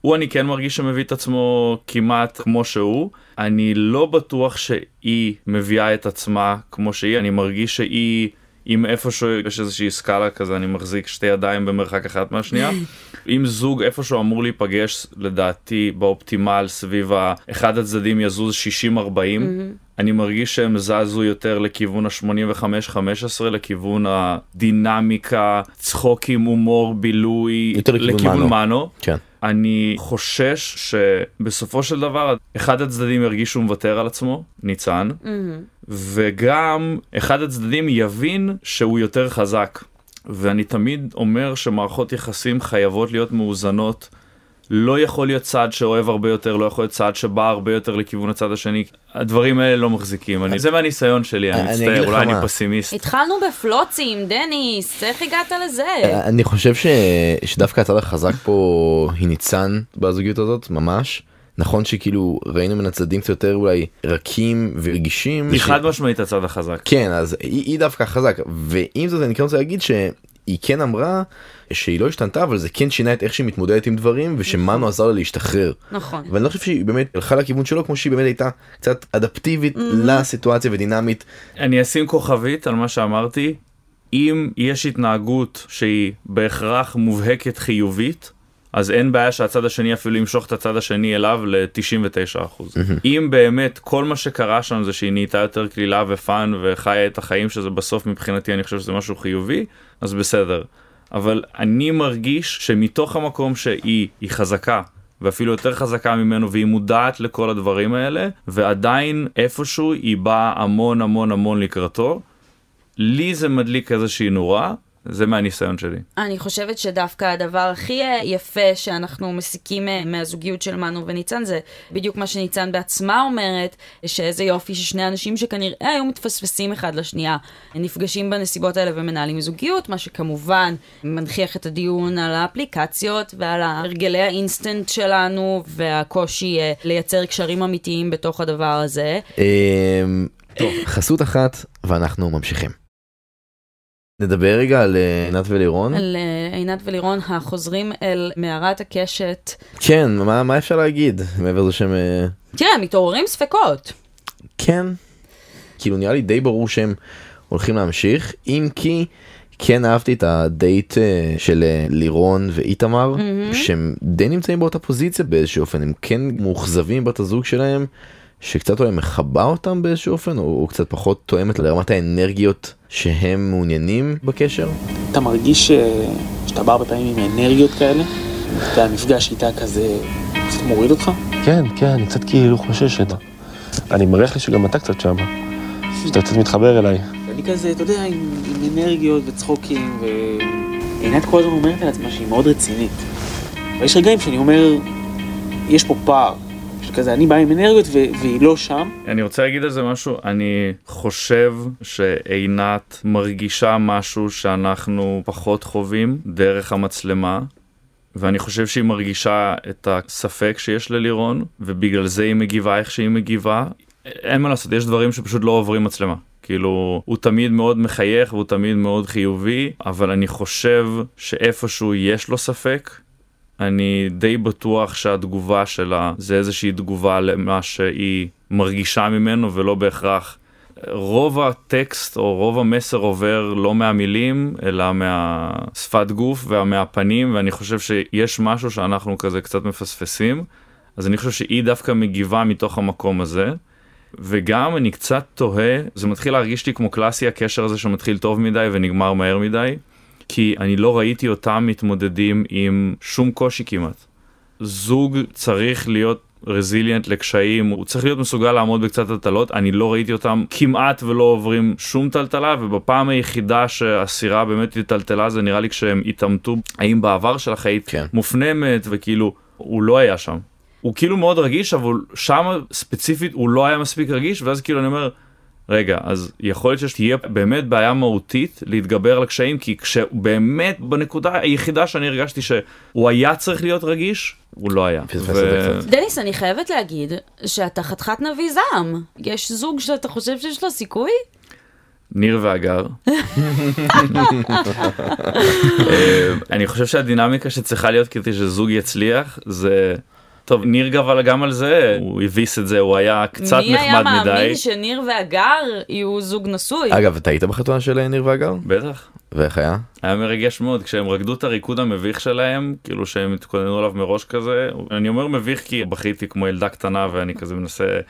C: הוא אני כן מרגיש שמביא את עצמו כמעט כמו שהוא. אני לא בטוח שהיא מביאה את עצמה כמו שהיא, אני מרגיש שהיא... אם איפשהו יש איזושהי סקאלה כזה, אני מחזיק שתי ידיים במרחק אחת מהשנייה. אם זוג איפשהו אמור להיפגש, לדעתי, באופטימל סביב ה... אחד הצדדים יזוז 60-40, אני מרגיש שהם זזו יותר לכיוון ה-85-15, לכיוון הדינמיקה, צחוקים, הומור, בילוי,
A: יותר לכיוון מנו.
C: מנו.
A: כן.
C: אני חושש שבסופו של דבר אחד הצדדים ירגיש שהוא מוותר על עצמו, ניצן, וגם אחד הצדדים יבין שהוא יותר חזק. ואני תמיד אומר שמערכות יחסים חייבות להיות מאוזנות. לא יכול להיות צד שאוהב הרבה יותר, לא יכול להיות צד שבא הרבה יותר לכיוון הצד השני. הדברים האלה לא מחזיקים. אני, זה מהניסיון שלי, אני מצטער, אולי אני. פסימיסט.
B: התחלנו בפלוצים, דניס, איך הגעת לזה?
A: אני חושב ש... שדווקא הצד החזק פה היא ניצן בזוגיות הזאת ממש. נכון שכאילו ראינו מן הצדדים קצת יותר אולי רכים ורגישים.
C: היא
A: ש-
C: חד משמעית הצד החזק.
A: כן אז היא, היא דווקא חזק ועם זאת אני כן רוצה להגיד שהיא כן אמרה שהיא לא השתנתה אבל זה כן שינה את איך שהיא מתמודדת עם דברים ושמנו עזר לה להשתחרר.
B: נכון.
A: ואני לא חושב שהיא באמת הלכה לכיוון שלו כמו שהיא באמת הייתה קצת אדפטיבית לסיטואציה ודינמית.
C: אני אשים כוכבית על מה שאמרתי. אם יש התנהגות שהיא בהכרח מובהקת חיובית, אז אין בעיה שהצד השני אפילו ימשוך את הצד השני אליו ל-99%. אם באמת כל מה שקרה שם זה שהיא נהייתה יותר קלילה ופאן וחיה את החיים, שזה בסוף מבחינתי אני חושב שזה משהו חיובי, אז בסדר. אבל אני מרגיש שמתוך המקום שהיא היא חזקה. ואפילו יותר חזקה ממנו והיא מודעת לכל הדברים האלה ועדיין איפשהו היא באה המון המון המון לקראתו. לי זה מדליק איזושהי נורה זה מהניסיון שלי.
B: אני חושבת שדווקא הדבר הכי אה, יפה שאנחנו מסיקים אה, מהזוגיות של מנו וניצן זה בדיוק מה שניצן בעצמה אומרת, שאיזה יופי ששני אנשים שכנראה היו מתפספסים אחד לשנייה, נפגשים בנסיבות האלה ומנהלים זוגיות, מה שכמובן מנכיח את הדיון על האפליקציות ועל הרגלי האינסטנט שלנו והקושי אה, לייצר קשרים אמיתיים בתוך הדבר הזה.
A: אמ, טוב, חסות אחת ואנחנו ממשיכים. נדבר רגע על אה, עינת ולירון.
B: על אה, עינת ולירון החוזרים אל מערת הקשת.
A: כן, מה, מה אפשר להגיד מעבר לזה שהם... אה,
B: תראה, מתעוררים ספקות.
A: כן. כאילו נראה לי די ברור שהם הולכים להמשיך, אם כי כן אהבתי את הדייט של לירון ואיתמר, mm-hmm. שהם די נמצאים באותה פוזיציה באיזשהו אופן, הם כן מאוכזבים בת הזוג שלהם. שקצת אולי מכבה אותם באיזשהו אופן, או, או קצת פחות תואמת לרמת האנרגיות שהם מעוניינים בקשר?
I: אתה מרגיש ש... שאתה בא הרבה פעמים עם אנרגיות כאלה? והמפגש איתה כזה קצת מוריד אותך?
G: כן, כן, אני קצת כאילו חושש את זה. אני מריח לי שגם אתה קצת שמה. שאתה קצת מתחבר אליי.
I: אני כזה, אתה יודע, עם, עם אנרגיות וצחוקים, ועינת כל הזמן אומרת על עצמה שהיא מאוד רצינית. ויש רגעים שאני אומר, יש פה פער. שכזה אני בא עם אנרגיות והיא לא שם.
C: אני רוצה להגיד על זה משהו, אני חושב שעינת מרגישה משהו שאנחנו פחות חווים דרך המצלמה. ואני חושב שהיא מרגישה את הספק שיש ללירון, ובגלל זה היא מגיבה איך שהיא מגיבה. אין מה לעשות, יש דברים שפשוט לא עוברים מצלמה. כאילו, הוא תמיד מאוד מחייך והוא תמיד מאוד חיובי, אבל אני חושב שאיפשהו יש לו ספק, אני די בטוח שהתגובה שלה זה איזושהי תגובה למה שהיא מרגישה ממנו ולא בהכרח. רוב הטקסט או רוב המסר עובר לא מהמילים אלא מהשפת גוף ומהפנים ואני חושב שיש משהו שאנחנו כזה קצת מפספסים אז אני חושב שהיא דווקא מגיבה מתוך המקום הזה. וגם אני קצת תוהה זה מתחיל להרגיש לי כמו קלאסי הקשר הזה שמתחיל טוב מדי ונגמר מהר מדי. כי אני לא ראיתי אותם מתמודדים עם שום קושי כמעט. זוג צריך להיות רזיליאנט לקשיים, הוא צריך להיות מסוגל לעמוד בקצת טלטלות, אני לא ראיתי אותם כמעט ולא עוברים שום טלטלה, ובפעם היחידה שהסירה באמת טלטלה זה נראה לי כשהם התעמתו, האם בעבר שלך היית כן. מופנמת, וכאילו, הוא לא היה שם. הוא כאילו מאוד רגיש, אבל שם ספציפית הוא לא היה מספיק רגיש, ואז כאילו אני אומר, רגע, אז יכול להיות שתהיה באמת בעיה מהותית להתגבר על הקשיים, כי כשבאמת בנקודה היחידה שאני הרגשתי שהוא היה צריך להיות רגיש, הוא לא היה.
B: ו... דניס, אני חייבת להגיד שאתה חתיכת נביא זעם. יש זוג שאתה חושב שיש לו סיכוי?
C: ניר והגר. אה, אני חושב שהדינמיקה שצריכה להיות כדי שזוג יצליח זה טוב, ניר גבל גם על זה, הוא הביס את זה, הוא היה קצת נחמד מדי. מי היה מאמין
B: שניר והגר יהיו זוג נשוי?
A: אגב, אתה היית בחתונה של ניר והגר?
C: בטח.
A: ואיך היה?
C: היה מרגש מאוד, כשהם רקדו את הריקוד המביך שלהם, כאילו שהם התכוננו עליו מראש כזה, אני אומר מביך כי בכיתי כמו ילדה קטנה ואני כזה מנסה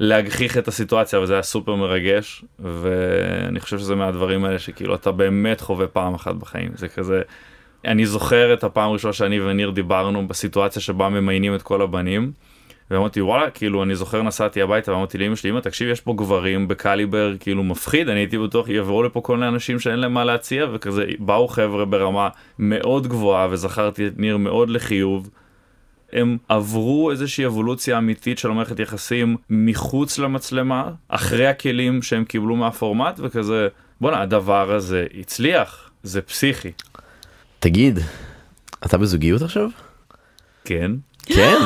C: להגחיך את הסיטואציה, אבל זה היה סופר מרגש, ואני חושב שזה מהדברים האלה שכאילו אתה באמת חווה פעם אחת בחיים, זה כזה... אני זוכר את הפעם הראשונה שאני וניר דיברנו בסיטואציה שבה ממיינים את כל הבנים. ואמרתי וואלה כאילו אני זוכר נסעתי הביתה ואמרתי לאמא שלי אמא תקשיב יש פה גברים בקליבר כאילו מפחיד אני הייתי בטוח יבואו לפה כל מיני אנשים שאין להם מה להציע וכזה באו חבר'ה ברמה מאוד גבוהה וזכרתי את ניר מאוד לחיוב. הם עברו איזושהי אבולוציה אמיתית של מערכת יחסים מחוץ למצלמה אחרי הכלים שהם קיבלו מהפורמט וכזה בואנה הדבר הזה הצליח זה פסיכי.
A: תגיד, אתה בזוגיות עכשיו?
C: כן.
A: כן?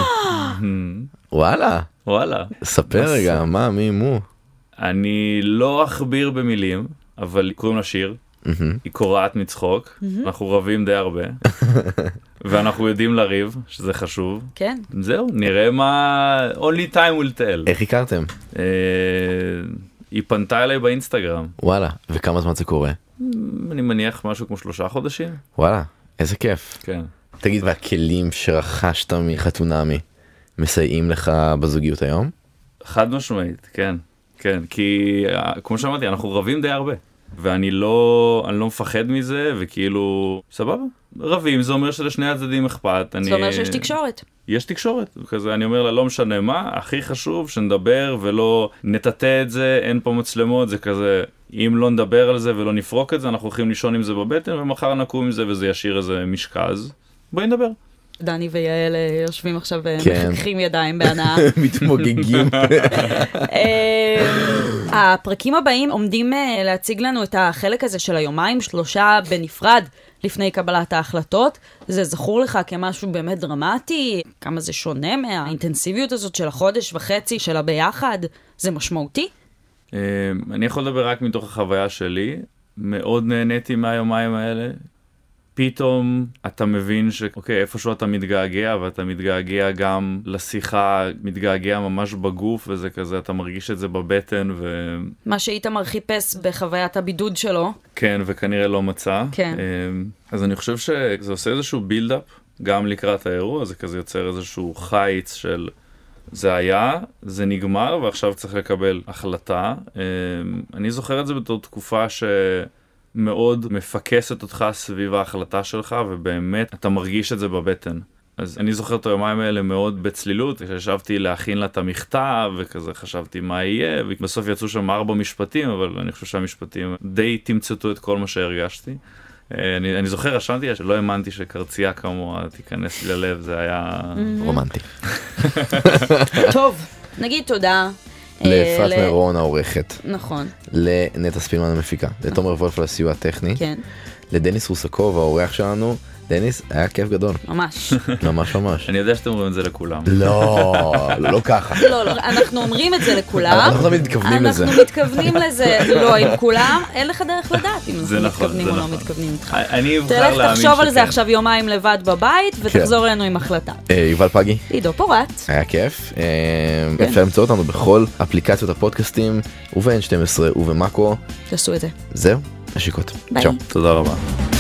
A: וואלה.
C: וואלה.
A: ספר רגע, מה, מי, מו?
C: אני לא אכביר במילים, אבל קוראים לה שיר. היא קורעת מצחוק, אנחנו רבים די הרבה, ואנחנו יודעים לריב, שזה חשוב.
B: כן.
C: זהו, נראה מה... only time will tell.
A: איך הכרתם?
C: אה, היא פנתה אליי באינסטגרם.
A: וואלה, וכמה זמן זה קורה?
C: אני מניח משהו כמו שלושה חודשים.
A: וואלה, איזה כיף.
C: כן.
A: תגיד, והכלים שרכשת מחתונמי מסייעים לך בזוגיות היום?
C: חד משמעית, כן. כן, כי כמו שאמרתי, אנחנו רבים די הרבה. ואני לא, אני לא מפחד מזה, וכאילו, סבבה, רבים, זה אומר שלשני הצדדים אכפת. אני...
B: זה אומר שיש תקשורת.
C: יש תקשורת, כזה אני אומר לה לא משנה מה, הכי חשוב שנדבר ולא נטאטא את זה, אין פה מצלמות, זה כזה, אם לא נדבר על זה ולא נפרוק את זה, אנחנו הולכים לישון עם זה בבטן ומחר נקום עם זה וזה ישאיר איזה משקז, בואי נדבר.
B: דני ויעל אה, יושבים עכשיו
A: כן.
B: ומחככים ידיים בהנאה.
A: מתמוגגים.
B: אה, הפרקים הבאים עומדים אה, להציג לנו את החלק הזה של היומיים שלושה בנפרד לפני קבלת ההחלטות. זה זכור לך כמשהו באמת דרמטי? כמה זה שונה מהאינטנסיביות הזאת של החודש וחצי של הביחד? זה משמעותי?
C: אה, אני יכול לדבר רק מתוך החוויה שלי, מאוד נהניתי מהיומיים האלה. פתאום אתה מבין שאוקיי, איפשהו אתה מתגעגע, ואתה מתגעגע גם לשיחה, מתגעגע ממש בגוף, וזה כזה, אתה מרגיש את זה בבטן, ו...
B: מה שאיתמר חיפש בחוויית הבידוד שלו.
C: כן, וכנראה לא מצא.
B: כן.
C: אמ, אז אני חושב שזה עושה איזשהו בילדאפ, גם לקראת האירוע, זה כזה יוצר איזשהו חיץ של זה היה, זה נגמר, ועכשיו צריך לקבל החלטה. אמ, אני זוכר את זה בתור תקופה ש... מאוד מפקסת אותך סביב ההחלטה שלך, ובאמת אתה מרגיש את זה בבטן. אז אני זוכר את היומיים האלה מאוד בצלילות, כשישבתי להכין לה את המכתב, וכזה חשבתי מה יהיה, ובסוף יצאו שם ארבע משפטים, אבל אני חושב שהמשפטים די תמצתו את כל מה שהרגשתי. אה, אני, אני זוכר, רשמתי שלא האמנתי שקרצייה כמוה תיכנס לי ללב, זה היה...
A: רומנטי.
B: טוב, נגיד תודה. אה,
A: לאפרת
B: ל-
A: מירון העורכת,
B: נכון,
A: לנטע ספילמן המפיקה, לתומר וולף על הסיוע הטכני,
B: כן,
A: לדניס רוסקוב האורח שלנו. דניס, היה כיף גדול,
B: ממש.
A: ממש ממש.
C: אני יודע שאתם אומרים את זה לכולם.
A: לא, לא ככה.
B: לא, לא, אנחנו אומרים את זה לכולם.
A: אנחנו תמיד מתכוונים לזה.
B: אנחנו מתכוונים לזה לא עם כולם, אין לך דרך לדעת אם
C: זה
B: אנחנו
C: נכון,
B: מתכוונים או לא
C: נכון.
B: מתכוונים איתך.
C: אני אבחר
B: תלך
C: להאמין
B: תחשוב על זה
C: שכן.
B: עכשיו יומיים לבד בבית, ותחזור אלינו עם החלטה.
A: אה, יובל פגי,
B: עידו פורט.
A: היה כיף. אה,
B: כן.
A: אפשר למצוא אותנו בכל אפליקציות הפודקאסטים, וב-N12 ובמאקו.
B: תעשו את זה.
A: זהו, נשיקות.
B: ביי.
C: תודה רבה.